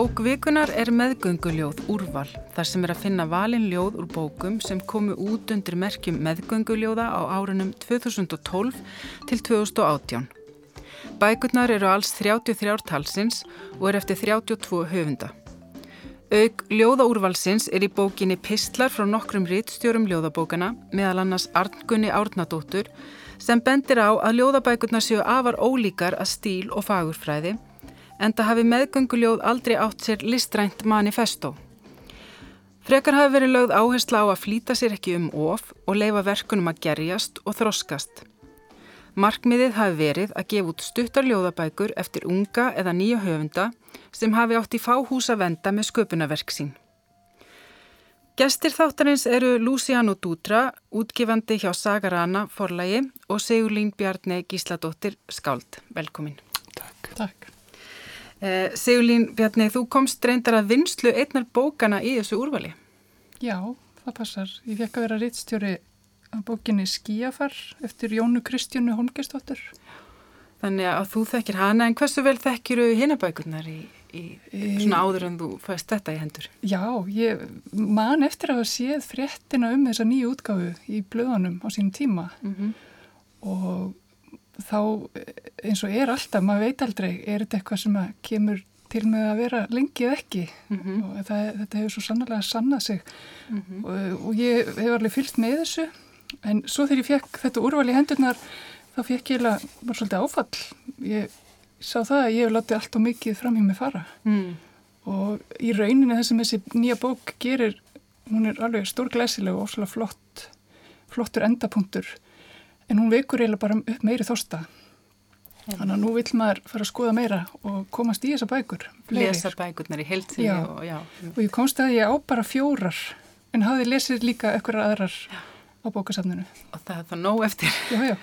Bók vikunar er meðgönguljóð úrval þar sem er að finna valin ljóð úr bókum sem komu út undir merkjum meðgönguljóða á árunum 2012 til 2018. Bækurnar eru alls 33 talsins og er eftir 32 höfunda. Aug ljóðaúrvalsins er í bókinni Pistlar frá nokkrum rittstjórum ljóðabókana meðal annars Arngunni Árnadóttur sem bendir á að ljóðabækurnar séu afar ólíkar að stíl og fagurfræði en það hafi meðgönguljóð aldrei átt sér listrænt manifesto. Frekar hafi verið lögð áhersla á að flýta sér ekki um of og leifa verkunum að gerjast og þroskast. Markmiðið hafi verið að gefa út stuttar ljóðabækur eftir unga eða nýja höfunda sem hafi átt í fáhús að venda með sköpunaverk sín. Gestir þáttarins eru Luciano Dutra, útgifandi hjá Sagarana forlægi og Sigurlín Bjarni Gísladóttir Skáld. Velkomin. Takk. Takk. Eh, Sigurlín Bjarni, þú komst reyndar að vinslu einnar bókana í þessu úrvali. Já, það passar. Ég fekk að vera rittstjóri á bókinni Skíafar eftir Jónu Kristjánu Holmgeistóttur. Þannig að þú þekkir hana, en hversu vel þekkiru hinabækurnar í, í svona áður en þú fæst þetta í hendur? Já, ég man eftir að hafa séð fréttina um þessa nýju útgáfu í blöðunum á sínum tíma mm -hmm. og þá eins og er alltaf, maður veit aldrei, er þetta eitthvað sem kemur til með að vera lengið ekki mm -hmm. og það, þetta hefur svo sannlega sannað sig mm -hmm. og, og ég hef alveg fyllt með þessu en svo þegar ég fekk þetta úrval í hendurnar þá fekk ég alveg bara svolítið áfall ég sá það að ég hef látið allt og mikið fram hjá mig fara mm. og í rauninni það sem þessi nýja bók gerir, hún er alveg stórglæsileg og ósala flott flottur endapunktur en hún vekur eiginlega bara upp meiri þósta þannig að nú vil maður fara að skoða meira og komast í þessa bækur fleiri. lesa bækurnar í heiltíði og, og ég komst að ég á bara fjórar en hafði lesið líka ekkur aðrar já. á bókasafninu. Og það er það nóg eftir. Já, já.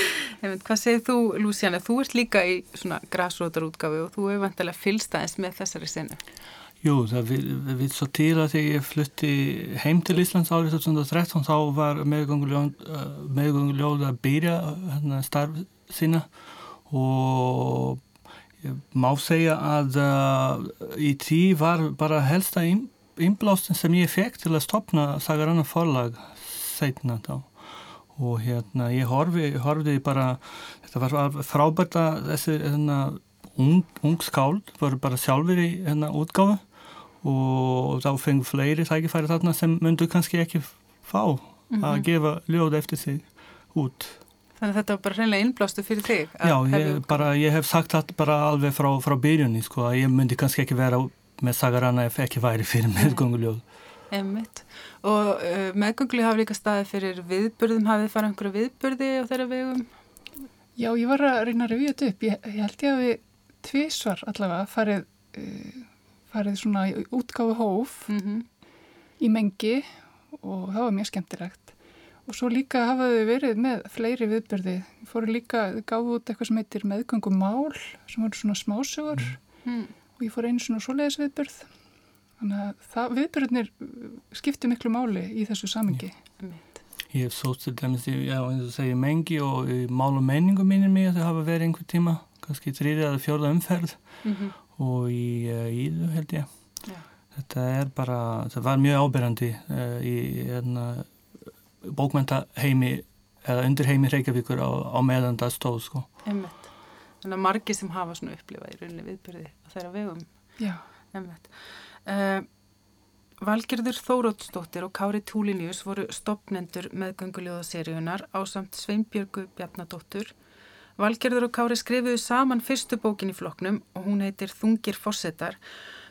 hvað segir þú Lúsiana, þú ert líka í svona græsrótarútgafu og þú hefur vantilega fylstaðins með þessari senu Jú, það við svo til að þegar ég flutti heim til Íslands árið 2013 þá var meðgönguljóð að byrja hérna, starf sína. Og má segja að uh, í tí var bara helsta innblástin sem ég fekk til að stopna Sagaranna forlag setna þá. Og hérna ég horfi, horfið bara þetta var frábært að þessi hérna, ung, ung skáld voru bara sjálfur í hérna útgáðu og þá fengur fleiri tækifæri þarna sem myndu kannski ekki fá mm -hmm. að mhm. gefa ljóð eftir sig út. Þannig að þetta var bara hreinlega innblástu fyrir þig? Já, ég, bara, ég hef sagt þetta bara alveg frá, frá byrjunni sko að ég myndi kannski ekki vera með sagarana ef ekki væri fyrir meðgönguljóð. Emmitt. Og uh, meðgönguljóð hafi líka staði fyrir viðburðum, hafið farið einhverju viðburði á þeirra vegum? Já, ég var að reyna að revja þetta upp. Ég, ég held ég að við tvísvar allavega farið uh, farið svona í útgáðu hóf mm -hmm. í mengi og það var mjög skemmtilegt. Og svo líka hafaðu verið með fleiri viðbyrði, fóru líka gáðu út eitthvað sem heitir meðgöngum mál sem voru svona smásögur. Mm. og ég fór einu svona svoleiðis viðbyrð þannig að viðbyrðinir skipti miklu máli í þessu samengi ja. Ég hef svo til dæmis já, eins og segja mengi og mál og menningu mínir mig að það hafa verið einhver tíma kannski þrýrið eða fjörða umferð mm -hmm og í Íðu held ég. Já. þetta er bara, það var mjög ábyrjandi uh, eh, í hérna, bókmentaheimi eða undirheimi Reykjavíkur á, á meðan það stóð sko. Emmett. Þannig að margi sem hafa svona upplifað í rauninni viðbyrði á þeirra vegum. Já. Emmett uh, Valgerður Þórótsdóttir og Kári Túlinius voru stopnendur meðgönguljóðaseríunar á samt Sveinbjörgu Bjarnadóttur Valgerður og Kári skrifuðu saman fyrstu bókin í floknum og hún heitir Þungir fossetar.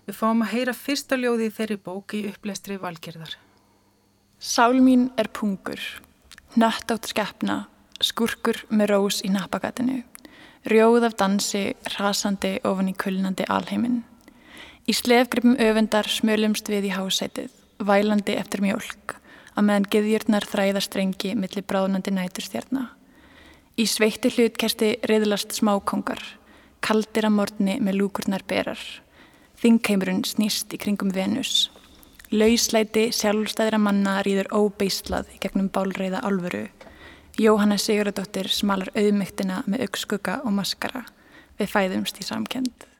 Við fáum að heyra fyrsta ljóði í þeirri bóki uppleistri Valgerðar. Sál mín er pungur, nött átt skeppna, skurkur með rós í nappagatinu, rjóð af dansi, rasandi ofan í kulnandi alheiminn. Í slefgripum öfundar smölumst við í hásætið, vælandi eftir mjölk, að meðan geðjurnar þræða strengi millir bráðnandi næturstjarnar. Í sveitti hlutkerti riðlast smákongar, kaldir að morgni með lúkurnar berar. Þingheimurinn snýst í kringum Venus. Lauslæti sjálfstæðra manna rýður óbeislað í gegnum bálreiða alvöru. Jóhanna Sigurðardóttir smalar auðmygtina með aukskugga og maskara. Við fæðumst í samkend.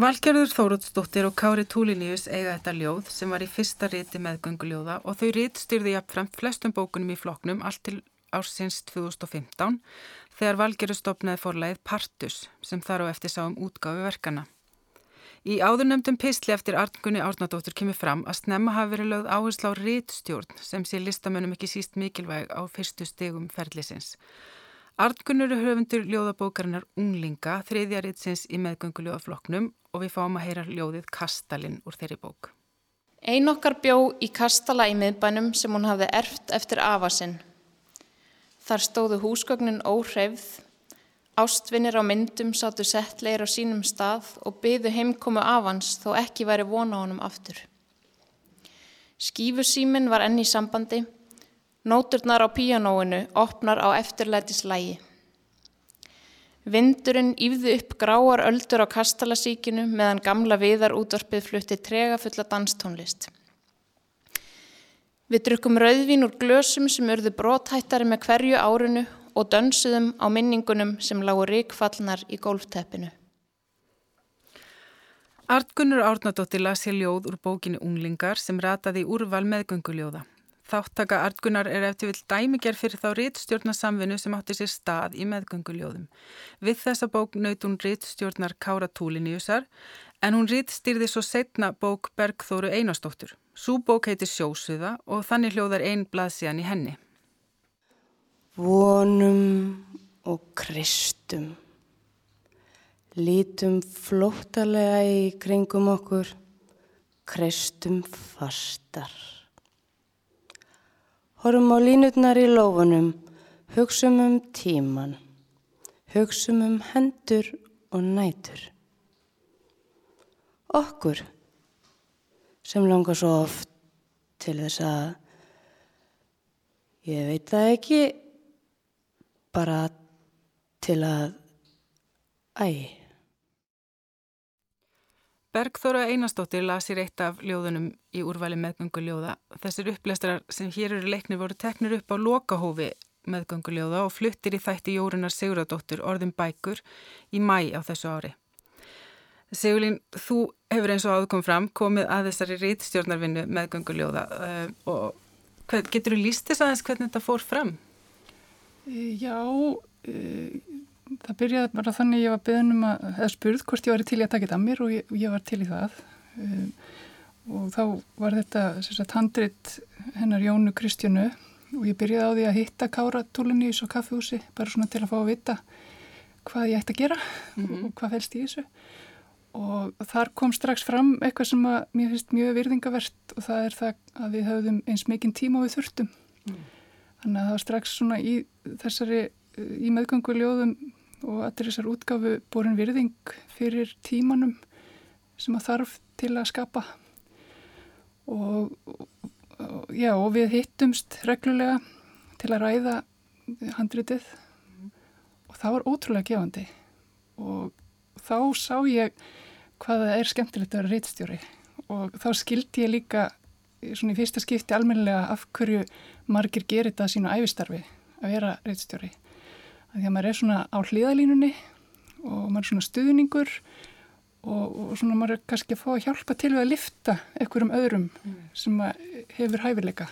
Valgerður Þórótsdóttir og Kári Túliníus eiga þetta ljóð sem var í fyrsta riti meðgönguljóða og þau rit styrði jafnframt flestum bókunum í floknum allt til ársins 2015 þegar Valgerður stopnaði forlæðið Partus sem þar á eftir sá um útgáfi verkana. Í áðurnemdum písli eftir Arngunni Árnadóttur kemur fram að snemma hafi verið lögð áherslu á rítstjórn sem sé listamönnum ekki síst mikilvæg á fyrstu stegum ferlisins. Arngunnur er höfundur ljóðabókarinnar Unglinga, þriðjaritsins í meðgönguljóðafloknum og við fáum að heyra ljóðið Kastalinn úr þeirri bók. Ein okkar bjó í Kastala í miðbænum sem hún hafði erft eftir afasinn. Þar stóðu húsgögnin óhreyfð, ástvinnir á myndum sátu settleir á sínum stað og byðu heimkomu afans þó ekki væri vona honum aftur. Skífusímin var enn í sambandi Nóturnar á píanóinu opnar á eftirlætislægi. Vindurinn yfði upp gráar öldur á kastalasíkinu meðan gamla viðar útvarpið flutti trega fulla danstónlist. Við drukum rauðvín úr glösum sem urðu bróthættari með hverju árinu og dönsuðum á minningunum sem lágu ríkfallnar í gólfteppinu. Artgunnur Árnadóttir las hér ljóð úr bókinu Unglingar sem rataði úrval meðgönguljóða. Þáttaka Artgunar er eftir vill dæmiger fyrir þá rítstjórnarsamvinu sem átti sér stað í meðgönguljóðum. Við þessa bók naut hún rítstjórnar Kára Túliníusar en hún rítstýrði svo setna bók Bergþóru Einarstóttur. Sú bók heitir Sjósuða og þannig hljóðar einn blaðsíðan í henni. Vonum og kristum. Lítum flóttalega í kringum okkur, kristum fastar. Horfum á línutnar í lófunum, hugsum um tíman, hugsum um hendur og nætur. Okkur sem langar svo oft til þess að, ég veit það ekki, bara til að ægi. Bergþóra Einarstóttir lasir eitt af ljóðunum í úrvali meðgönguljóða. Þessir upplestrar sem hér eru leiknir voru teknir upp á lokahófi meðgönguljóða og fluttir í þætti Jórunar Siguradóttur orðin bækur í mæ á þessu ári. Sigurlín, þú hefur eins og áðurkom fram komið að þessari rítstjórnarvinnu meðgönguljóða uh, og getur þú líst þess aðeins hvernig þetta fór fram? Já, uh, það byrjaði bara þannig ég var beðnum að, eða spurð hvort ég var til í að taka þetta að mér og ég, ég var til í það um, og þá var þetta sagt, handrit hennar Jónu Kristjánu og ég byrjaði á því að hitta Kára Túlunni í svo kaffehúsi bara svona til að fá að vita hvað ég ætti að gera mm -hmm. og hvað fælst í þessu og þar kom strax fram eitthvað sem að mér finnst mjög virðingavert og það er það að við höfðum eins mikinn tíma og við þurftum mm. þannig að það var strax svona í þessari í meðgönguljóðum og allir þessar útgafu borin virðing fyrir tímanum sem að þarf til að skapa. Og, og já og við hittumst reglulega til að ræða handritið. Mm. og það var ótrúlega gefandi. Og þá sá ég hvaða er skemmtilegt að vera reittstjóri og þá skildi ég líka svona í fyrsta skipti almennilega af hverju margir gerir þetta sínu æfistarfi að vera reittstjóri því að maður er svona á hlýðalínunni og maður er svona stuðningur og, og svona maður er kannski að fá að hjálpa til við að lifta einhverjum öðrum mm. sem hefur hæfileika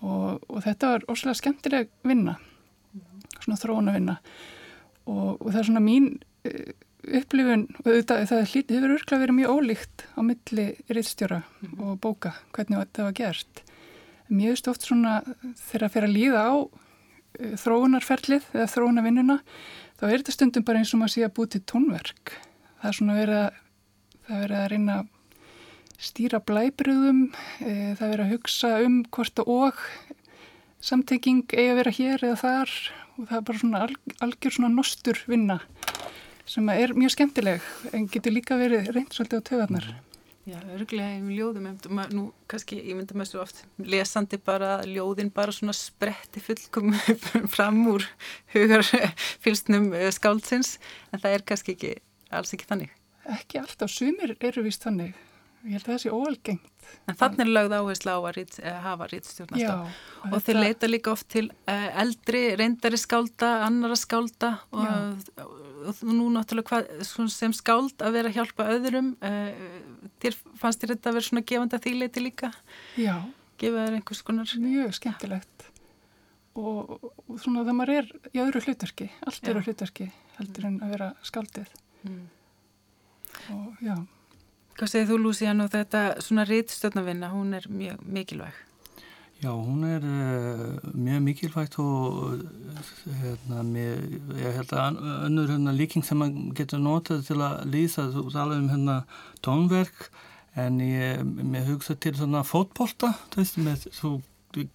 og, og þetta var óslega skemmtileg vinna mm. svona þróuna vinna og, og það er svona mín uh, upplifun þetta, það hefur örglega verið mjög ólíkt á milli riðstjóra mm. og bóka hvernig þetta var gert mjög stóft svona þegar að fyrir að líða á þróunarferlið eða þróunarvinnuna þá er þetta stundum bara eins og maður sé að búið til tónverk. Það er svona verið að verið að reyna að stýra blæbröðum e, það verið að hugsa um hvort og samtenging eigi að vera hér eða þar og það er bara svona alg, algjör svona nostur vinna sem er mjög skemmtileg en getur líka verið reynd svolítið á töðarnar Já, örglega í ljóðum, nú kannski ég myndi maður svo oft lesandi bara ljóðin bara svona spretti fullkom fram úr hugar fylstnum eh, skáldsins en það er kannski ekki, alls ekki þannig. Ekki alltaf, sumir eru vist þannig ég held að það sé óalgengt. En þannig er lögð áherslu á að rít, hafa rítstjórnastofn. Og þetta... þeir leita líka oft til uh, eldri, reyndari skálda, annara skálda og, og nú náttúrulega hvað, sem skáld að vera að hjálpa öðrum. Uh, þér fannst þér þetta að vera svona gefanda þýleiti líka? Já. Gefa þér einhvers konar? Mjög skemmtilegt. Og, og svona það maður er í öðru hlutverki, allt eru hlutverki heldur en að vera skáldið. Mm. Og já. Hvað segir þú Lúsíðan og þetta svona rítstjórnavinna, hún er mjög mikilvæg? Já, hún er uh, mjög mikilvægt og hérna, mér, ég held að önnur hérna, líking sem maður getur notað til að lýsa, þú talaði um hérna tónverk en ég, mér hugsa til svona fótbolta, þú veist, með, þú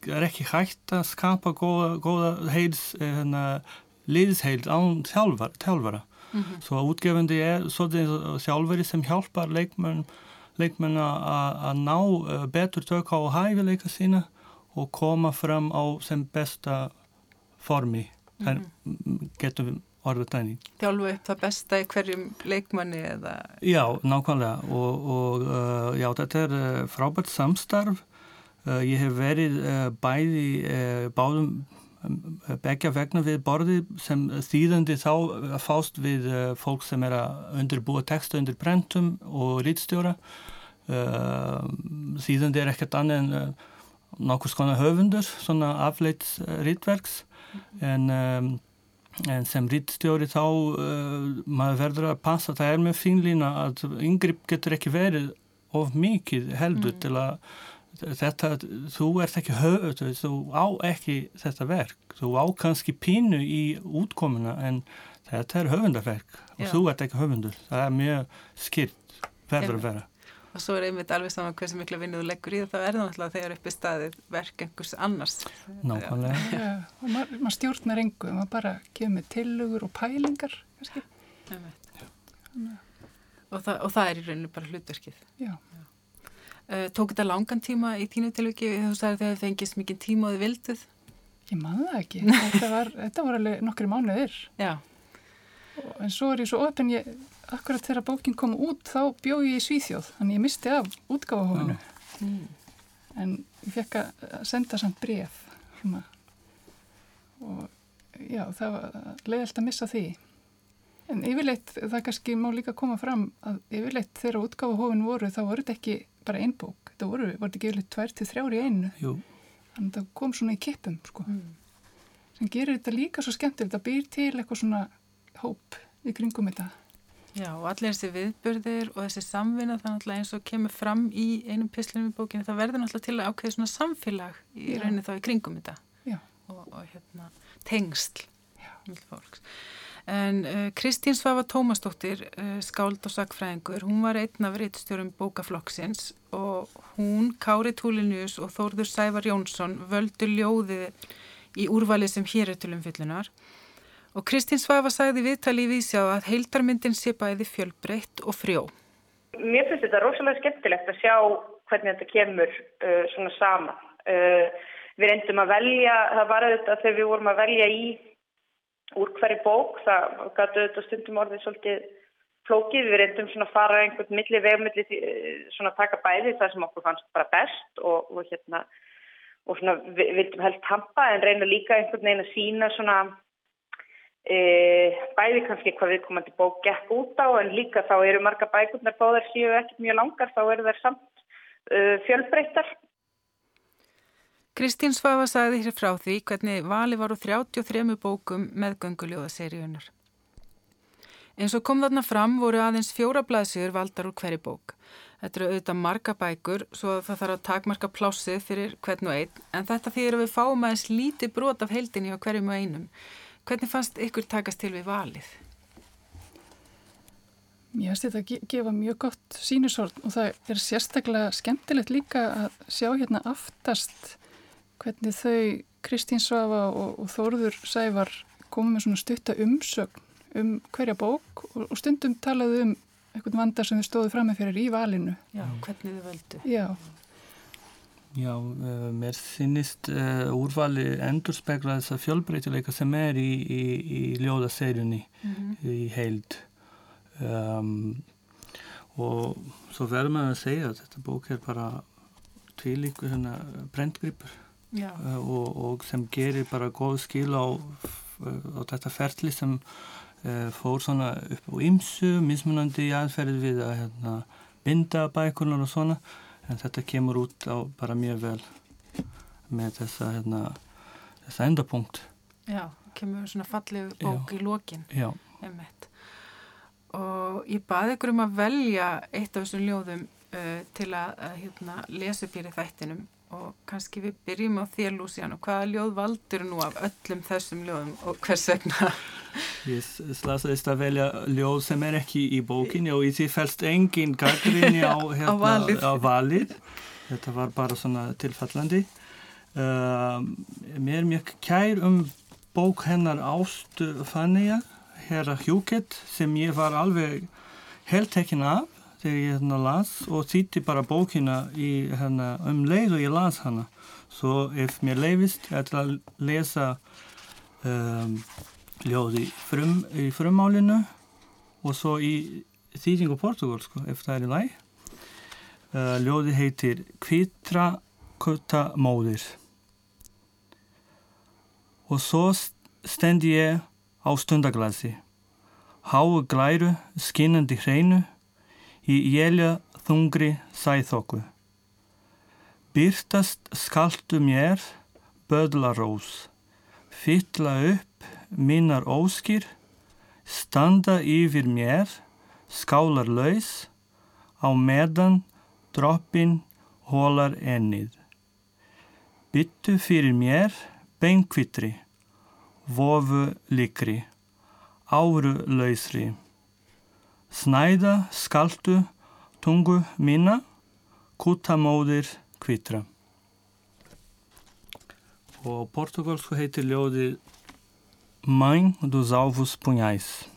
er ekki hægt að skapa góða, góða heils, eh, hérna, liðsheils án þjálfara Mm -hmm. Svo útgefandi er svolítið sjálfveri sem hjálpar leikmenn, leikmenn að ná uh, betur tök á hæfileika sína og koma fram á sem besta formi. Mm -hmm. getur við orðið tæni. Þjálfu upp það besta í hverjum leikmanni eða? Já, nákvæmlega og, og uh, já, þetta er uh, frábært samstarf. Ég hef verið bæði báðum begja vegna við borði sem þýðandi þá að fást við uh, fólk sem er að undirbúa texta undir brentum og rítstjóra uh, þýðandi er ekkert annað en uh, nokkuð skona höfundur svona afleitt rítverks en, en sem rítstjóri þá maður verður að passa það er með fínlína að yngripp getur ekki verið of mikið heldur mm. til að þetta, þú ert ekki höfð, þú á ekki þetta verk, þú á kannski pínu í útkomuna en þetta er höfundarverk og Já. þú ert ekki höfundur, það er mjög skilt verður að vera. Og svo er einmitt alveg saman hversu miklu vinnu þú leggur í er það náttúrulega þegar uppi staðið verk einhvers annars. Nákvæmlega. Já, og maður mað stjórnar engu, maður bara kemur tilugur og pælingar, kannski. Og það, og það er í rauninu bara hlutverkið. Já. Uh, tók þetta langan tíma í þínu tilviki? Þú sagði þegar það fengist mikið tíma og þið vilduð? Ég maður það ekki. Þetta var, þetta var alveg nokkri mánuðir. Og, en svo er ég svo ofinn ég, akkurat þegar bókin kom út þá bjóð ég í Svíþjóð þannig ég misti af útgáfahófinu mm. en ég fekk að senda samt bref svona. og já það var leiðilt að missa því. En yfirleitt það kannski má líka koma fram að yfirleitt þegar útgáfahófinu voru þá voru þetta ekki bara einn bók. Þetta voru, var þetta yfirleitt tvær til þrjári einu. Jú. Þannig að það kom svona í kippum, sko. Mm. Sem gerir þetta líka svo skemmtilegt. Það býr til eitthvað svona hóp í kringum þetta. Já, og allir þessi viðbörðir og þessi samvinna þannig að eins og kemur fram í einum pislunum í bókinu, það verður náttúrulega til að ákveða svona samfélag í rauninni þá í kringum þetta. Já. Og, og hérna, tengsl. Já. Mjög fólks. En uh, Kristín Svafa Tómasdóttir, uh, skáld og sakfræðingur, hún var einn af reittstjórum bókaflokksins og hún, Kári Túlinius og Þórður Sævar Jónsson völdu ljóðið í úrvalið sem hér er til umfyllunar. Og Kristín Svafa sagði viðtali í vísjá að heildarmyndin sé bæði fjölbreytt og frjó. Mér finnst þetta rosalega skemmtilegt að sjá hvernig þetta kemur uh, svona saman. Við reyndum að velja, það var auðvitað þegar við vorum að velja í úr hverju bók, það gætu auðvitað stundum orðið svolítið flókið, við reyndum svona að fara einhvern milli vegmilli svona að taka bæði það sem okkur fannst bara best og, og hérna og svona við vildum helst hampa en reyna líka einhvern veginn að sína svona e, bæði kannski hvað við komandi bók gekk út á en líka þá eru marga bækurnar bóðar síu ekkert mjög langar, þá eru þær samt e, fjölbreyttar Kristín Svafa sagði hér frá því hvernig vali var úr 33 bókum með gönguljóðaseríunar. Eins og kom þarna fram voru aðeins fjóra blaðsjur valdar úr hverju bók. Þetta eru auðvitað marga bækur svo það þarf að takmarka plássið fyrir hvern og einn en þetta fyrir að við fáum aðeins líti brot af heildinni á hverjum og einum. Hvernig fannst ykkur takast til við valið? Mér finnst þetta að gefa mjög gott sínusórn og það er sérstaklega skemmtilegt líka að sjá hérna aftast hvernig þau Kristín Svafa og, og Þórður Sævar komið með svona stutta umsögn um hverja bók og, og stundum talaðu um eitthvað vandar sem þau stóðu fram með fyrir í valinu. Já, hvernig þau völdu. Já. Já, uh, mér finnist uh, úrvali endur spekla þess að fjölbreytileika sem er í, í, í ljóðaseirjunni mm -hmm. í heild. Um, og svo verður maður að segja að þetta bók er bara tvílíku hérna brendgripur uh, og, og sem gerir bara góð skil á, á þetta ferli sem uh, fór svona upp á ymsu, mismunandi aðferð við að hérna, binda bækunar og svona. En þetta kemur út á bara mjög vel með þessa hérna, þessa endapunkt. Já, kemur svona fallið bók Já. í Emmett. og ég baði ykkur um að velja eitt af þessum ljóðum uh, til að, að hérna, lesa fyrir þættinum og kannski við byrjum á þér Lúsíán og hvaða ljóð valdur nú af öllum þessum ljóðum og hvers vegna? Ég slasaðist að velja ljóð sem er ekki í bókinni og í því fælst engin gaggrinni á, hérna, á, valið. á valið þetta var bara svona tilfallandi uh, mér er mjög kær um bók hennar Ástu Fanneja herra Hjúkett sem ég var alveg heltekinn af þegar ég hérna las og þýtti bara bókina í, hérna, um leið og ég las hana. Svo ef mér leifist ég ætla að lesa um, ljóði frum, í frummálinu og svo í þýðingu portugalsku ef það er í læg uh, ljóði heitir Kvitra kutta móðir. Og svo stendi ég á stundaglasi. Háu glæru skinnandi hreinu í jælja þungri sæþokku. Byrtast skaltu mér böðlarós, fytla upp minnar óskir, standa yfir mér skálar laus, á meðan droppin hólar ennið. Byttu fyrir mér beinkvitri, vofu likri, áru lausri. Snæða skaltu tungu mína, kutamóðir kvitra. Og portugalsku heitir ljóði Mãe dos Alvos Punhais.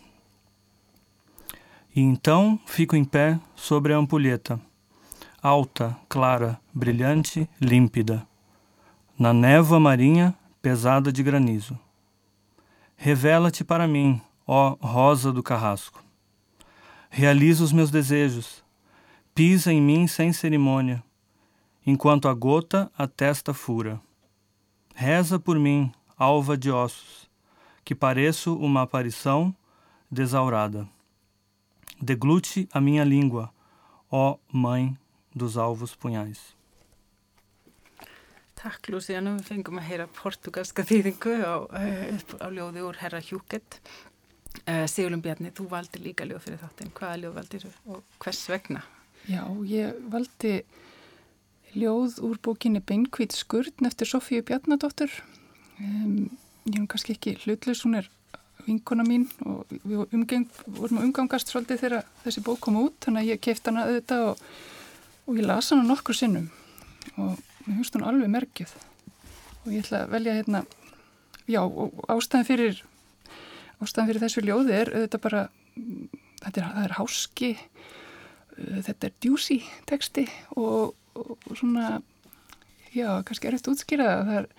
E então fico em pé sobre a ampulheta, alta, clara, brilhante, límpida, na névoa marinha pesada de granizo. Revela-te para mim, ó rosa do carrasco. Realiza os meus desejos. Pisa em mim sem cerimônia, enquanto a gota a testa fura. Reza por mim, alva de ossos, que pareço uma aparição desaurada. Deglute a minha língua, ó mãe dos alvos punhais. Takk Lúsi, en við fengum að heyra portugalska þýðingu á, eh, á ljóði úr Herra Hjúkett Sigurlum Bjarni, þú valdi líka ljóð fyrir þáttinn. Hvaða ljóð valdir og hvers vegna? Já, ég valdi ljóð úr bókinni Beinkvít skurðn eftir Sofíu Bjarnadóttur. Um, ég er kannski ekki hlutlis, hún er vinkona mín og við umgeng, vorum að umgangast svolítið þegar þessi bók kom út, þannig að ég keift hana auðvitað og, og ég las hana nokkur sinnum og mér finnst hún alveg merkjuð og ég ætla að velja hérna, já, og ástæðin fyrir ástæðan fyrir þessu ljóði er þetta bara, þetta er, er háski, uh, þetta er djúsi teksti og, og, svona, já, kannski er eftir útskýrað að það er,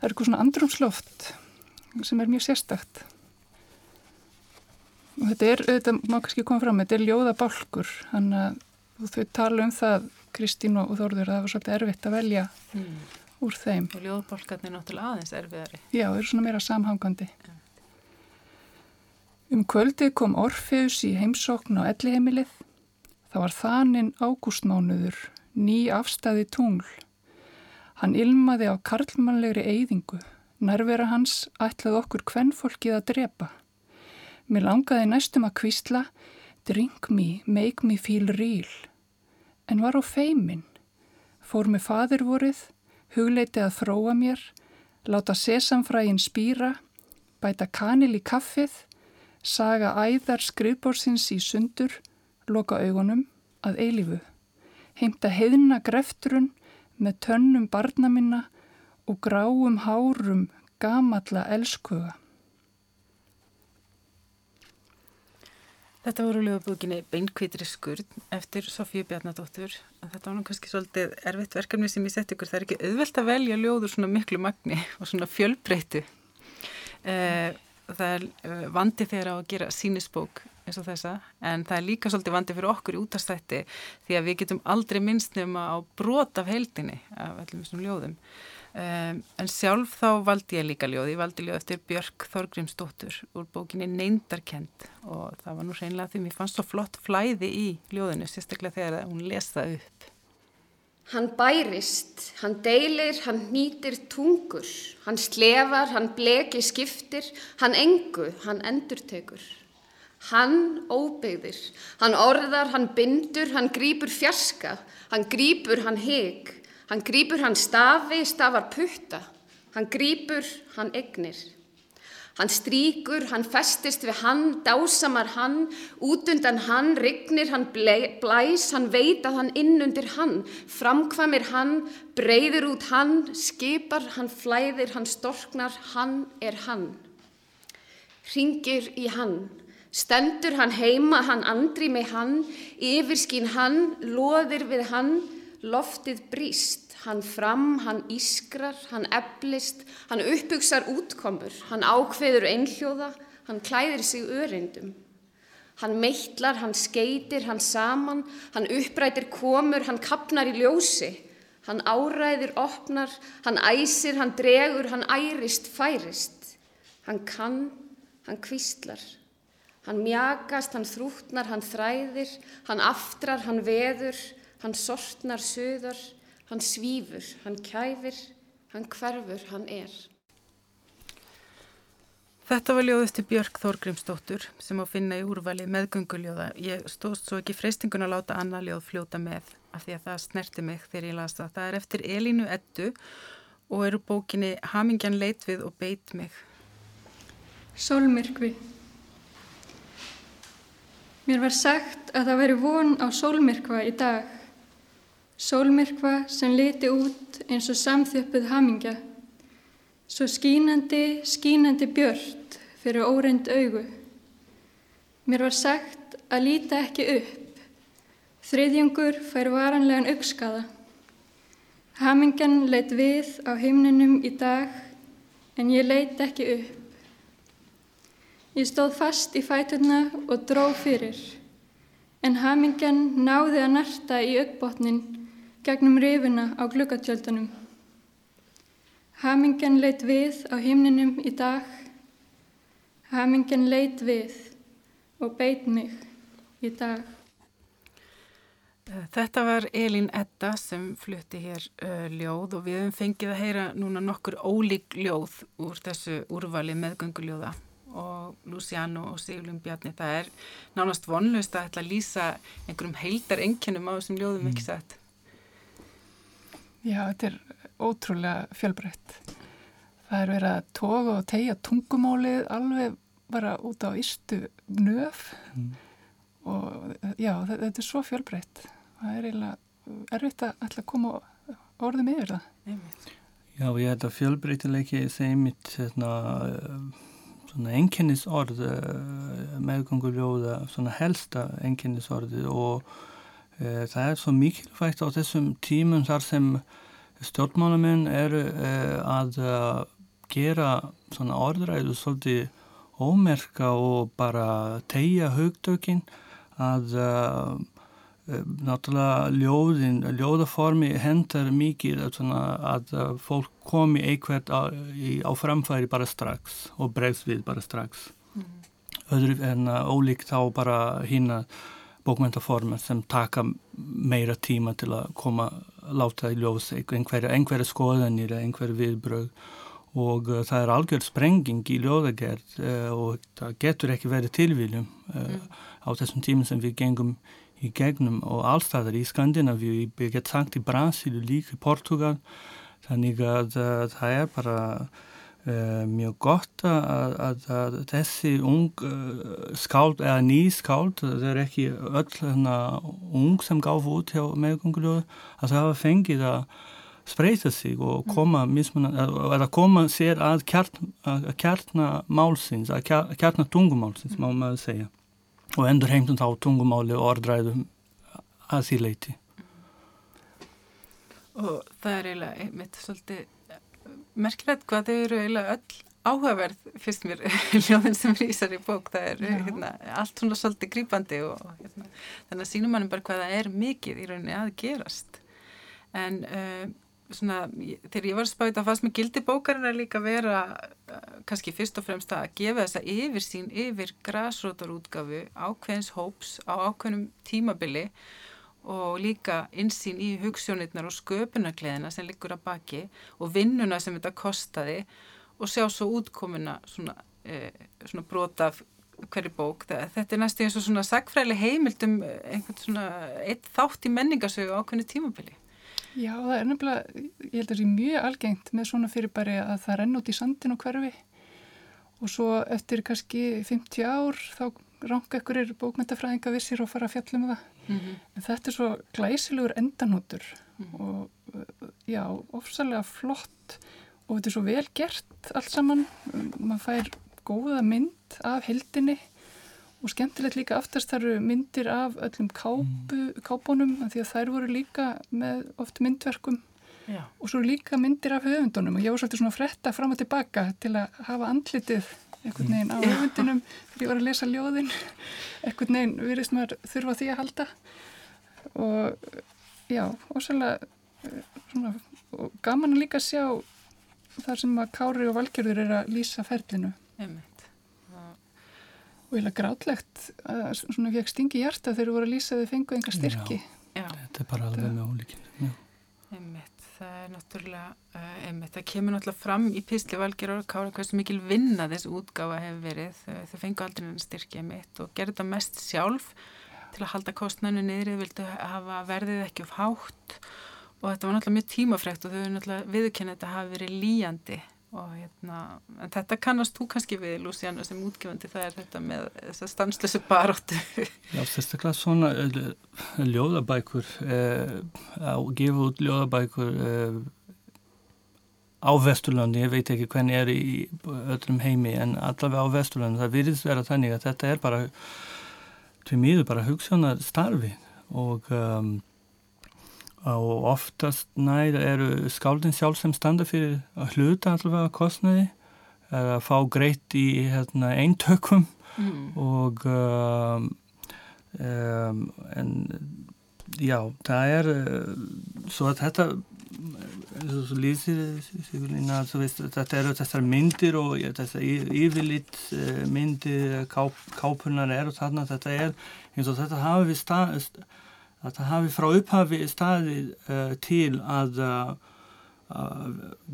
er eitthvað svona andrumsloft sem er mjög sérstakt. Og þetta er, þetta má kannski koma fram, þetta er ljóðabálkur, þannig að þau tala um það, Kristín og Þórður, að það var svolítið erfitt að velja mm. úr þeim. Og ljóðabálkarnir náttúrulega aðeins erfiðari. Já, eru svona meira samhangandi. Ja. Um kvöldið kom Orfeus í heimsókn á elliheimilið. Það var þaninn ágústmánuður, ný afstæði tungl. Hann ilmaði á karlmannlegri eyðingu. Nærvera hans ætlaði okkur kvennfólkið að drepa. Mér langaði næstum að kvísla Drink me, make me feel real. En var á feimin. Fór með fadirvorið, hugleiti að þróa mér, láta sesamfrægin spýra, bæta kanil í kaffið saga æðar skrifbórsins í sundur, loka augunum að eilifu, heimta heiðna grefturun með tönnum barna minna og gráum hárum gamalla elskuga. Þetta voru lögabúkinni Beinkvítri skurð eftir Sofíu Bjarnadóttur. Þetta var nú kannski svolítið erfitt verkefni sem ég sett ykkur. Það er ekki auðvelt að velja ljóður svona miklu magni og svona fjölbreytu. Eh, það er uh, vandi þegar á að gera sínisbók eins og þessa en það er líka svolítið vandi fyrir okkur í útastætti því að við getum aldrei minnst nema á brot af heildinni af öllum þessum ljóðum Um, en sjálf þá valdi ég líka ljóð, ég valdi ljóð eftir Björk Þorgrímsdóttur úr bókinni Neindarkend og það var nú reynilega því mér fannst svo flott flæði í ljóðinu, sérstaklega þegar hún lesa upp. Hann bærist, hann deilir, hann nýtir tungur, hann slefar, hann bleki skiptir, hann engu, hann endurtekur. Hann óbyggðir, hann orðar, hann bindur, hann grýpur fjarska, hann grýpur, hann heg, Hann grýpur hann stafi, stafar putta. Hann grýpur, hann egnir. Hann stríkur, hann festist við hann, dásamar hann, út undan hann, rignir hann blæs, hann veit að hann inn undir hann, framkvamir hann, breyðir út hann, skipar, hann flæðir, hann storknar, hann er hann. Ringir í hann, stendur hann heima, hann andri með hann, yfirskín hann, loðir við hann, loftið bríst. Hann fram, hann ískrar, hann eblist, hann uppbygsar útkomur, hann ákveður einhljóða, hann klæðir sig öreindum. Hann meitlar, hann skeitir, hann saman, hann upprætir komur, hann kapnar í ljósi. Hann áræðir, opnar, hann æsir, hann dregur, hann ærist, færist. Hann kann, hann kvistlar. Hann mjagast, hann þrútnar, hann þræðir, hann aftrar, hann veður, hann sortnar, söðar. Hann svífur, hann kæfir, hann hverfur, hann er. Þetta var ljóð eftir Björk Þorgrimsdóttur sem á finna í úrvali meðgönguljóða. Ég stóðst svo ekki freystingun að láta annað ljóð fljóta með af því að það snerti mig þegar ég las það. Það er eftir Elínu Ettu og eru bókinni Hamingjan leit við og beit mig. Sólmyrkvi Mér var sagt að það veri von á sólmyrkva í dag. Sólmyrkva sem liti út eins og samþjöppuð hamingja, svo skínandi, skínandi björnt fyrir óreind augu. Mér var sagt að líta ekki upp, þriðjungur fær varanlegan aukskaða. Hamingjan leitt við á heimninum í dag en ég leitt ekki upp. Ég stóð fast í fæturna og dró fyrir, en hamingjan náði að narta í aukbotnin gegnum rifuna á glukatjöldunum. Hamingen leitt við á himninum í dag, hamingen leitt við og beit mig í dag. Þetta var Elin Edda sem flutti hér uh, ljóð og við hefum fengið að heyra núna nokkur ólík ljóð úr þessu úrvali meðgönguljóða og Luciano og Sigurlum Bjarni. Það er nánast vonlust að ætla að lýsa einhverjum heildar enginum á þessum ljóðum ekki satt. Já, þetta er ótrúlega fjölbreytt. Það er verið að toga og tegja tungumálið alveg bara út á ístu nöf mm. og já, þetta er svo fjölbreytt. Það er eiginlega erfitt að alltaf koma orðum yfir það. Já, ég held að fjölbreytileiki segir mitt hérna, svona enkennisorð eh, meðganguljóða, svona helsta enkennisorði og það er svo mikilvægt á þessum tímum þar sem stjórnmálamenn eru eh, að eh, gera svona orðræðu svolítið ómerka og bara tegja haugdökin að náttúrulega ljóðin, ljóðaformi hendar mikið að, svona, að fólk komi einhvert á, í, á framfæri bara strax og bregst við bara strax. Mm. Öðru en ólíkt þá bara hinn að bókmyndaformer sem taka meira tíma til að koma láta í ljós einhverja, einhverja skoðanir eða einhverja viðbröð og uh, það er algjörð sprenging í ljóðagerð uh, og það getur ekki verið tilvíljum uh, mm. á þessum tímum sem við gengum í gegnum og allstaðar í Skandinavíu, ég get sagt í Brasil líka í Portugal þannig að það er bara Uh, mjög gott að, að, að þessi ung uh, skáld eða ný skáld það er ekki öll hana, ung sem gáf út hjá meðganguljóðu að það hafa fengið að spreita sig og mm. koma mismunan, eða koma sér að kjartna málsins að kjartna tungumálsins má maður segja. Og endur heimtum þá tungumáli og orðræðum að því leiti og það er eiginlega einmitt svolítið merkilegt hvað þau eru eiginlega öll áhugaverð fyrst mér ljóðin sem rýsar í bók. Það er hérna, allt svona svolítið grýpandi og hérna, þannig að sínum mannum bara hvað það er mikið í rauninni að gerast. En uh, svona þegar ég var spáðið að fast með gildi bókarinn er líka vera uh, kannski fyrst og fremst að gefa þessa yfir sín yfir græsrótarútgafu ákveðins hóps á ákveðnum tímabili og líka insýn í hugssjónirnar og sköpunarkleðina sem liggur að baki og vinnuna sem þetta kostaði og sjá svo útkomuna svona, e, svona brota af hverju bók. Þetta er næstu eins og svona sagfræli heimildum einhvern svona eitt þátt í menningarsögu ákveðinu tímabili. Já, það er nefnilega, ég held að það er mjög algengt með svona fyrirbæri að það renn út í sandin og hverfi og svo eftir kannski 50 ár þá ranga ykkur er bókmyndafræðinga vissir og fara að fjalla um það. Mm -hmm. En þetta er svo glæsilegur endanótur mm -hmm. og já, ofsalega flott og þetta er svo vel gert allt saman. Man fær góða mynd af heldinni og skemmtilegt líka aftast þar eru myndir af öllum kápu, mm. kápunum því að þær voru líka með oft myndverkum Já. og svo líka myndir af höfundunum og ég var svolítið svona fretta fram og tilbaka til að hafa andlitið einhvern veginn á höfundinum þegar ég var að lesa ljóðin. Einhvern veginn virðist maður þurfa því að halda. Og já, og svolítið og gaman að líka sjá þar sem að Kári og Valgjörður er að lýsa ferlinu. Einmitt. og ég er grátlegt að svona fekk stingi hjarta þegar þú voru að lýsa þau fengu enga styrki. Já, já. þetta er bara alveg með ólíkinn Einmitt það er náttúrulega, uh, einmitt, það kemur náttúrulega fram í Písli Valger og Kára hversu mikil vinna þessu útgáfa hefur verið, þau fengu aldrei en styrkja mitt og gerði þetta mest sjálf til að halda kostnænu niður, þau vildu hafa verðið ekki of hátt. Og þetta var náttúrulega mjög tímafrekt og þau náttúrulega viðkennið þetta hafi verið líjandi og hérna, en þetta kannast þú kannski við, Luciano, sem útgefandi það er þetta með þess að stanslösu baróttu Já, sérstaklega svona uh, ljóðabækur uh, að gefa út ljóðabækur uh, á Vesturlandi, ég veit ekki hvernig er í öllum heimi, en allavega á Vesturlandi það virðist vera þannig að þetta er bara til mýðu bara hugsanar starfi og um, og oftast nær eru skáldin sjálf sem standa fyrir að hluta allavega kostnaði að fá greitt í hérna, eintökum mm. og um, um, en já, það er svo að þetta svo lýsir þetta eru þessar myndir og þessar yfirlitt myndir káp, kápunar er og þarna þetta er eins og þetta hafi við stað að það hafi frá upphafi staðið uh, til að uh,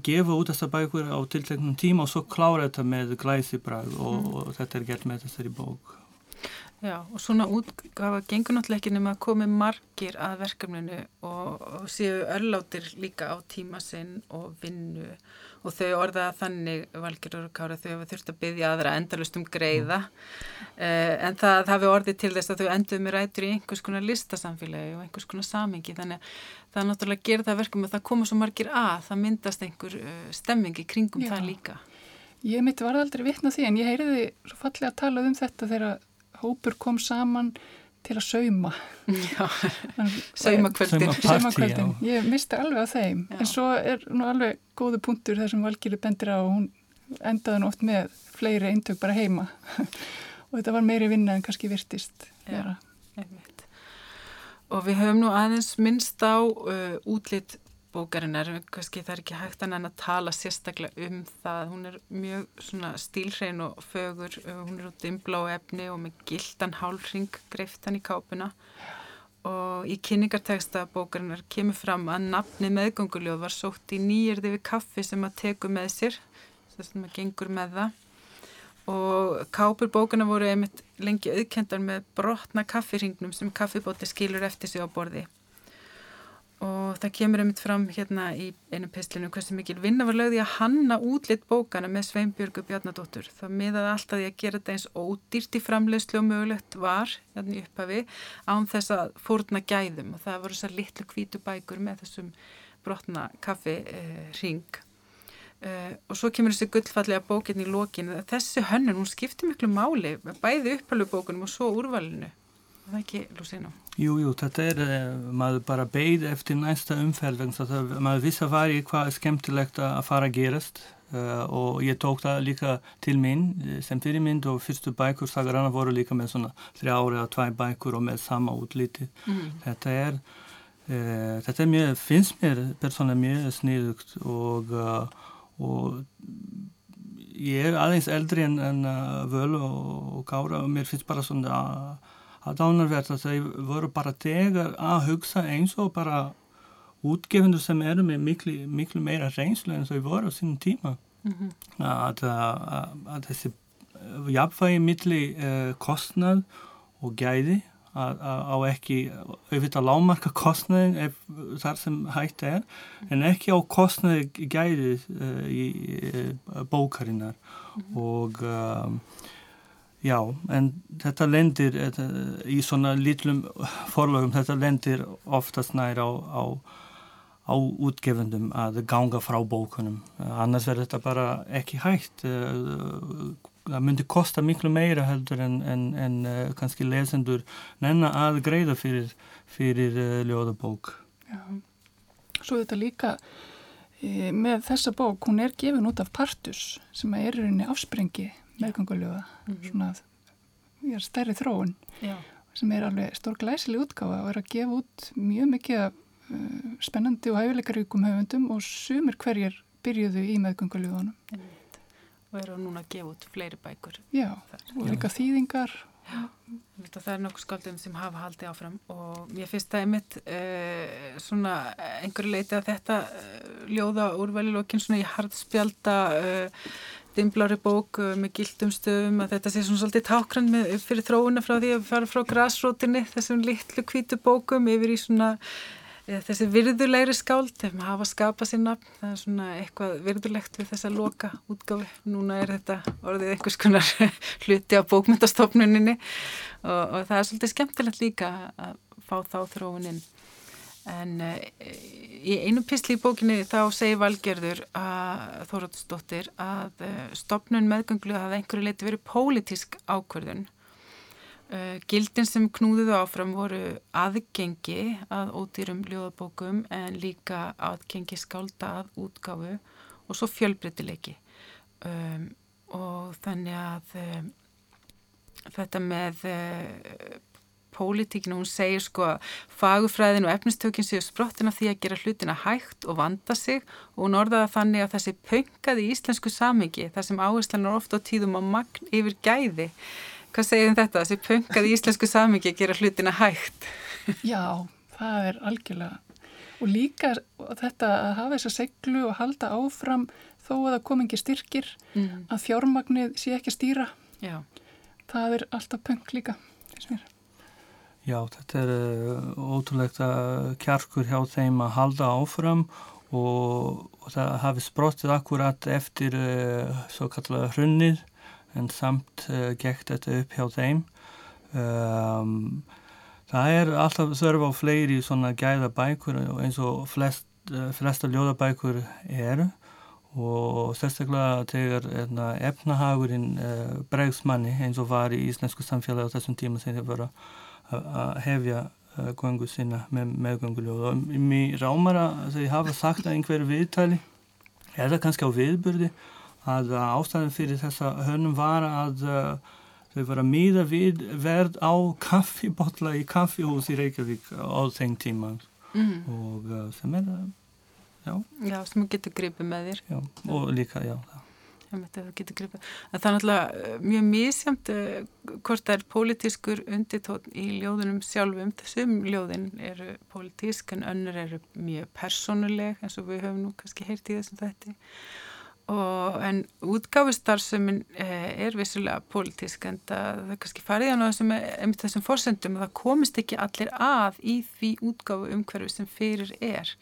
gefa út þessar bækur á tilteknum tíma og svo klára þetta með glæsibræð og, mm. og þetta er gert með þessari bók. Já og svona útgafa gengur náttúrulega ekki nema að komi margir að verkefninu og, og séu örlátir líka á tíma sinn og vinnu og þau orðaða þannig valgjörður og kára þau hafa þurft að byggja aðra endalust um greiða. Uh, en það hafi orðið til þess að þau enduð með rætur í einhvers konar listasamfélagi og einhvers konar samingi þannig að það er náttúrulega það verkum að það koma svo margir að það myndast einhver uh, stemming í kringum Já. það líka. Ég mitt var aldrei vittna því en ég heyriði svo fallega að tala um þetta þegar hópur kom saman til að sauma. Saumakvöldin. Saumakvöldin, ég misti alveg á þeim. Já. en svo er nú alveg góðu punktur þar sem Valgíri bendir á og hún endaði nú oft með fleiri eintök bara heima. Og þetta var meiri vinna en kannski virtist já, og við höfum nú aðeins minnst á uh, útlitt bókarinnar, kannski það er ekki hægt að tala sérstaklega um það. Hún er mjög svona stílhrein og fögur, hún er út dimbla og efni og með gildan hálfring greiftan í kápuna. Og í kynningarteksta bókarinnar kemur fram að nafni meðgönguljóð var sótt í nýjörði við kaffi sem að teku með sér þess að maður gengur með það. Og kápur bókana voru einmitt lengi auðkendar með brotna kaffirringnum sem kaffibóti skilur eftir sig á borði og það kemur einmitt fram hérna í einu pislinu hversu mikil vinna var lögði að hanna útlitt bókana með Sveinbjörgu Bjarnadóttur. Það miðaði alltaf því að gera þetta eins ódýrt í framlegslu og mögulegt var hérna í upphafi án þess að fórna gæðum. Og það voru þessar litlu kvítu bækur með þessum brotna kaffi eh, ring eh, og svo kemur þessi gullfallega bókinn í lokin. Þessi hönnun, hún skiptir miklu máli bæði upphalvubókunum og svo úrvalinu það ekki Lúsinu Jú, jú, þetta er, eh, maður bara beigð eftir næsta umferð, það, maður viss að fari hvað er skemmtilegt að fara að gerast. Uh, og ég tók það líka til minn sem fyrirmynd og fyrstu bækur Sagarana voru líka með svona þrjári eða tvæ bækur og með sama útliti. Mm. þetta er uh, þetta er mjög, finnst mér persónulega mjög sniðugt og, uh, og ég er aðeins eldri en, en völu og, og kára og mér finnst bara svona aðdánarverð að þau voru bara tegar að hugsa eins og bara útgefundur sem eru með miklu, miklu meira reynslu en þau voru á sínum tíma mm -hmm. að, að, að þessi jafnvægi milli uh, kostnað og gæði að á ekki auðvitað lámarka kostnaðin þar sem hægt er en ekki á kostnaði gæði uh, í uh, bókarinnar mm -hmm. og um, Já, en þetta lendir í svona lítlum forlögum, þetta lendir oftast nær á, á, á útgefendum að ganga frá bókunum. Annars verður þetta bara ekki hægt. Það myndi kosta miklu meira heldur en, en, en kannski lesendur nenna að greiða fyrir, fyrir ljóðabók. Já, svo þetta líka með þessa bók, hún er gefin út af Partus sem er í rauninni afsprengi meðganguljóða mm -hmm. svona já, stærri þróun. Já. sem er alveg stór glæsileg útgáfa og er að gefa út mjög mikið uh, spennandi og hæfileikaríkum höfundum og sumir hverjir byrjuðu í meðganguljóðunum og eru núna að gefa út fleiri bækur. Já, og líka þýðingar það er nokkuð skaldum sem hafa haldið áfram og ég finnst það einmitt uh, svona einhverju leiti að þetta uh, ljóða úrvæli lókin svona í hardspjálta uh, dimblari bók uh, með gildum stöðum að þetta sé svona svolítið tákran með, fyrir þróuna frá því að fara frá græsrótinni þessum litlu kvítu bókum yfir í svona eða, þessi virðulegri skáld ef maður hafa skapað sér nafn það er svona eitthvað virðulegt við þessa loka útgáfi. Núna er þetta orðið einhvers konar hluti á bókmyndastofnuninni og, og það er svolítið skemmtilegt líka að fá þá þróuninn En uh, í einu písli í bókinni þá segir Valgerður að Þóraðsdóttir að uh, stopnun meðgönglu hafði einhverju leiti verið pólitísk ákverðun. Uh, gildin sem knúðuðu áfram voru aðgengi að ódýrum ljóðabókum en líka aðgengi skálda að útgáfu og svo fjölbreytileiki. Um, og þannig að um, þetta með pólitíkinu, hún segir sko að fagufræðin og efnistökin séu sprottina því að gera hlutina hægt og vanda sig og hún orðaða þannig að þessi pöngaði í íslensku samingi, þar sem áherslan er ofta á tíðum á magn yfir gæði. Hvað segir um þetta, þessi pöngaði í íslensku samingi að gera hlutina hægt? Já, það er algjörlega. Og líka þetta að hafa þessa seglu og halda áfram þó að það kom ekki styrkir, mm. að fjármagnið sé ekki stýra. Já. Það er alltaf pöng líka. Já, þetta er uh, ótrúlegt að kjarkur hjá þeim að halda áfram og, og það hafi sprottið akkurat eftir uh, svo kallega hrunnið en samt uh, gekk þetta upp hjá þeim. Um, það er alltaf þörf á fleiri svona gæða bækur eins og flest, uh, flesta ljóðabækur eru og sérstaklega þegar hérna, efnahagurinn uh, bregðsmanni eins og var í íslensku samfélagi á þessum tíma sem þið voru að hefja göngu sína með meðgönguljóð og mér rámar að þau hafa sagt að einhverju viðtali eða kannski á viðburði að ástæðan fyrir þessa hörnum var að uh, þau var að míða við verð á kaffibotla í kaffihús í Reykjavík á þeim tíma. Mm. og uh, sem er að já. já, sem getur gripið með þér. Já, og líka, já, það er náttúrulega eh, mjög eh, hvort það er pólitískur undirtótt í ljóðunum sjálfum. Þessum ljóðin eru pólitísk en önnur eru mjög personuleg eins og við höfum nú kannski heyrt í þessum þetta og en útgáfustarfsemin eh, er vissulega pólitísk en það, það kannski farið á þessum, þessum fórsendum að það komist ekki allir að í því útgáfu umhverfi sem fyrir er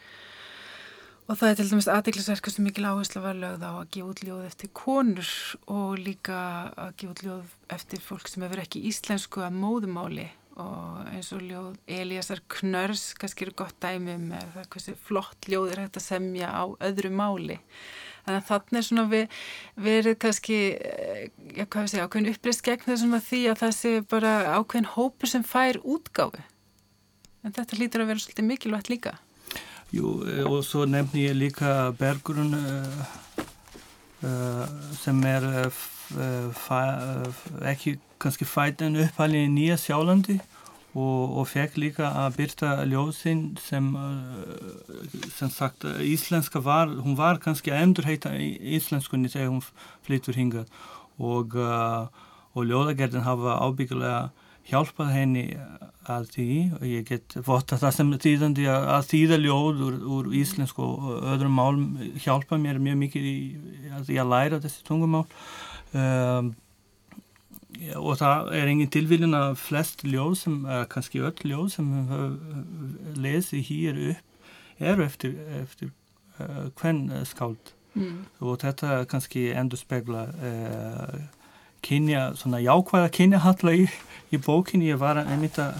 Og það er til dæmis aðdeklisverku sem mikil áherslu var lögð á að gefa út ljóð eftir konur og líka að gefa út ljóð eftir fólk sem hefur ekki íslensku að móðumáli og eins og ljóð Eliasar Knörs kannski eru gott dæmi með það hversu flott ljóð er hægt að semja á öðru máli. Þannig að þannig er svona við, verið kannski, eh, já hvað við segja, ákveðin upprist gegn þessum að því að það sé bara ákveðin hópur sem fær útgáfi. En þetta lítur að vera svolítið mikilvægt líka. Jú, eh, og svo nefni ég líka Bergrun uh, sem er ekki kannski fæt en upphælið í Nýja Sjálandi og, og fekk líka að byrta ljóðsinn sem sem sagt íslenska var, hún var kannski að endurheita íslenskunni þegar hún flyttur hingað. Og, og ljóðagerðin hafa ábyggulega hjálpað henni að því. Og ég get votta það sem þýðandi að þýða ljóð úr, úr íslensku og öðrum málum hjálpa mér mjög mikið í að læra þessi tungumál. Um, og það er engin tilvílun að flest ljóð sem, kannski öll ljóð sem við höfum lesið hér upp eru eftir, eftir uh, hvern skáld mm. og þetta kannski endur spegla uh, kynja, svona jákvæða kynjahalla í, í bókinni. Ég var einmitt að,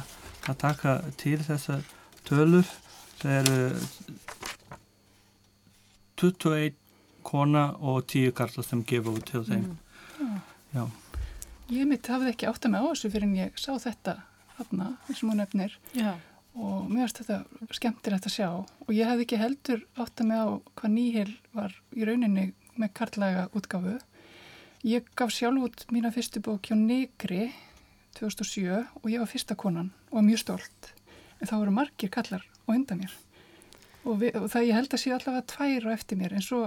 taka til þessar tölur. Það eru 21 kona og 10 karlar sem gefa út til þeim. Mm. Já. Ég mitt hafði ekki átt að með á þessu fyrir en ég sá þetta þarna, eins og mún efnir. Já. Og mér finnst þetta skemmtilegt að sjá og ég hafði ekki heldur átt að með á hvað nýhil var í rauninni með karlæga útgafu Ég gaf sjálf út mína fyrstu bók hjá Negri 2007 og ég var fyrsta konan og var mjög stolt. En þá voru margir kallar og undan mér. Og, við, og það ég held að sé allavega tvær og eftir mér en svo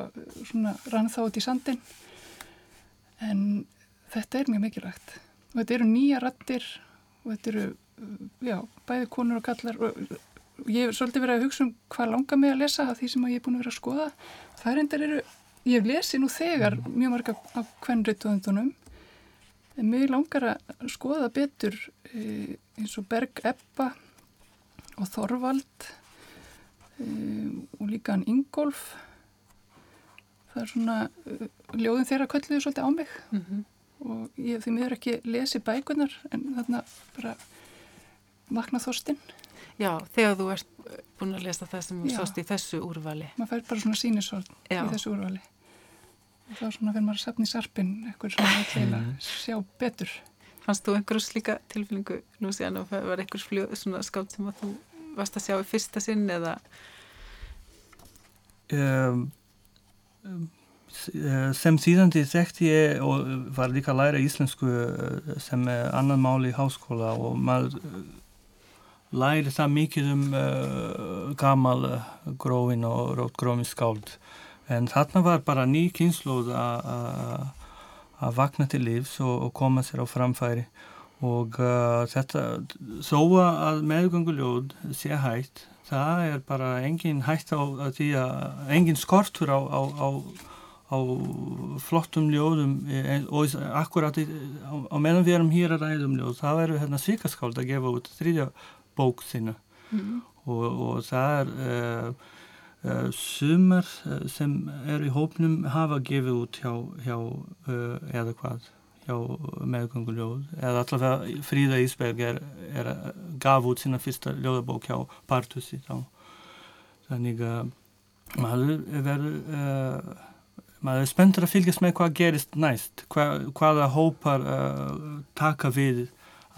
rann þá út í sandin. En þetta er mjög mikilvægt. Og þetta eru nýja rattir og þetta eru, já, bæði konur og kallar og ég hef svolítið verið að hugsa um hvað langar mig að lesa af því sem ég er búin að vera að skoða. Það er endur eru Ég hef lesið nú þegar mjög marga af kvennriðtöðundunum en mjög langar að skoða betur e, eins og Berg Ebba og Þorvald e, og líka hann Ingolf það er svona e, ljóðin þeirra kölluðu svolítið á mig mm -hmm. Og ég hef því miður ekki lesið bækunar en þarna bara vakna þorstinn Já, þegar þú ert búin að lesa það sem þú sást í þessu úrvali. Maður fær bara svona sínisvörð í þessu úrvali. Og þá svona fyrir maður að sapna í sarpin eitthvað svona að til að sjá betur. Fannst þú einhverjum slíka tilfinningu nú síðan og var svona skátt sem að þú varst að sjá í fyrsta sinn eða? Um, um, sem síðandi þekkti ég og var líka að læra íslensku eh, sem annan máli í háskóla og maður læri það mikið um uh, gamal grófin og rótgrófin skáld. En þarna var bara ný kynnslóð að vakna til lífs og, og koma sér á framfæri. Og uh, þetta þó að meðgönguljóð sé hægt það er bara engin hægt á því að engin skortur á, á, á, á flottum ljóðum e, og akkurat á meðan við erum hér að ræðum ljóð þá eru hérna svíkaskáld að gefa út þrýðja bók þínu mm. og, og það er uh, uh, sumar sem er í hópnum hafa gefið út hjá, hjá uh, eða hvað hjá meðgönguljóð. Eða allavega Fríða Ísberg er, er gaf út sína fyrsta ljóðabók hjá Partusi þá. Þannig að maður verður maður er spenntur að fylgjast með hvað gerist næst Hva, hvaða hópar taka við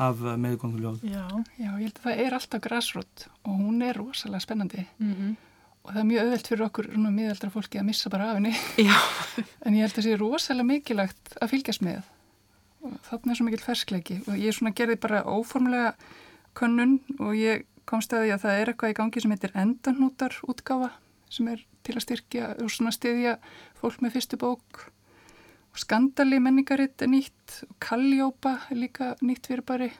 af eh, meðgönguljóð. Já. Já, ég held að það er alltaf græsrótt og hún er rosalega spennandi mm -hmm. og það er mjög öðvelt fyrir okkur miðaldra fólki að missa bara af henni en ég held að það sé rosalega mikilagt að fylgjast með og þarna er svo mikil ferskleiki og ég svona gerði bara óformlega könnun og ég komst að því að það er eitthvað í gangi sem heitir endanútar útgáfa sem er til að styrkja og svona styðja fólk með fyrstu bók. Og skandali menningaritt er nýtt og kalljópa er líka nýtt fyrirbæri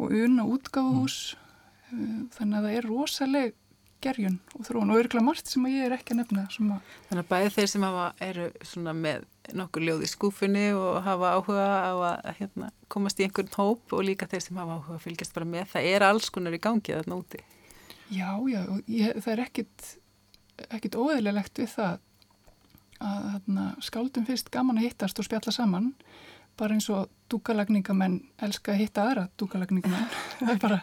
og unna útgáfuhús. Mm. þannig að það er rosaleg gerjun og þróun og örgulega margt sem ég er ekki að nefna að Þannig að bæði þeir sem hafa, eru með nokkur ljóð í skúfunni og hafa áhuga á að hérna, komast í einhvern hóp og líka þeir sem hafa áhuga að fylgjast bara með það er alls konar í gangi þarna úti. Já, já, ég, það er ekkit ekkit óeðlilegt við það að þarna, skáldum fyrst gaman að hittast og spjalla saman bara eins og dúkalagningamenn elska að hitta aðra dúkalagningamenn það er bara,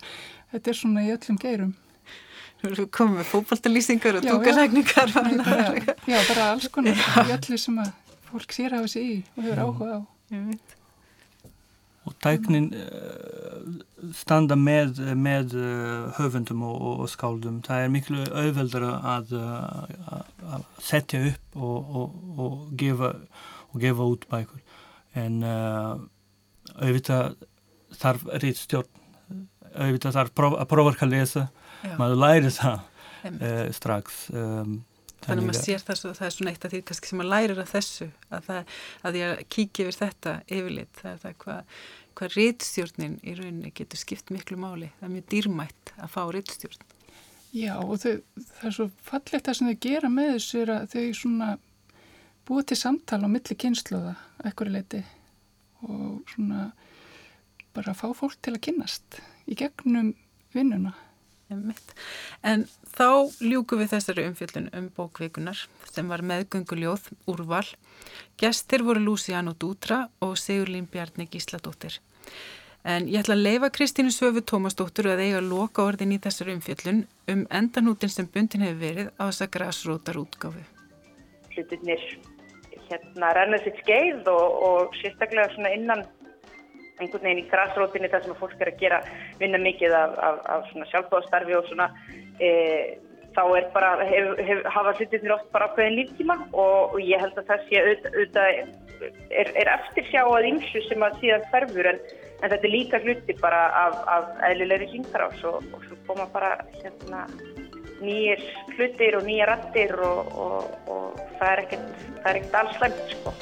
þetta er svona í öllum geirum. Þú komum með fókbaltalýsingar og dúkalagningar já, já, bara alls konar já. í öllu sem að fólk sér hafa sig í og hefur áhuga á og tæknin uh, standa með, með uh, höfundum og, og skáldum. Það er miklu auðveldara að, að setja upp og, og, og gefa, gefa út bækur. En auðvitað þarf rít stjórn, auðvitað þarf að prófa að lesa, Já. maður læri það strax. Um, Þannig að maður sér það, svo, það er svona eitt af því kannski sem maður lærir af þessu að, það, að ég kíkja yfir þetta yfirleitt það er það hvað hva rittstjórnin í rauninni getur skipt miklu máli. Það er mjög dýrmætt að fá rittstjórn Já og þau, það er svo fallegt það sem þau gera með þessu er að þau svona búið til samtala á milli kynsluða ekkur leiti og svona bara fá fólk til að kynnast í gegnum vinnuna En þá ljúku við þessari umfjöldun um bókvikunar sem var meðgönguljóð úrval. Gestir voru Luciano Dutra og Sigurlín Bjarni Gísladóttir. En ég ætla að leifa Kristínu Söfu Tómasdóttur að eiga loka orðin í þessari umfjöldun um endanútin sem bundin hefur verið á þessa græsrótar útgáfu. Hlutinir hérna renna sitt skeið og, og sérstaklega svona innan einhvern veginn í græsrótinni þar sem fólk er að gera vinna mikið af, af, af svona sjálfbóðstarfi og svona e, þá er bara, hef, hef, hafa hlutinir oft bara ákveðin líftíma og, og ég held að það sé auðvitað er, er eftir sjá að ymsu sem að síðan ferfur en, en þetta er líka hluti bara af, af eðlilegri hringtarás og, og svo koma bara hérna nýjir hlutir og nýja rattir og, og, það er ekkert, alls slæmt sko.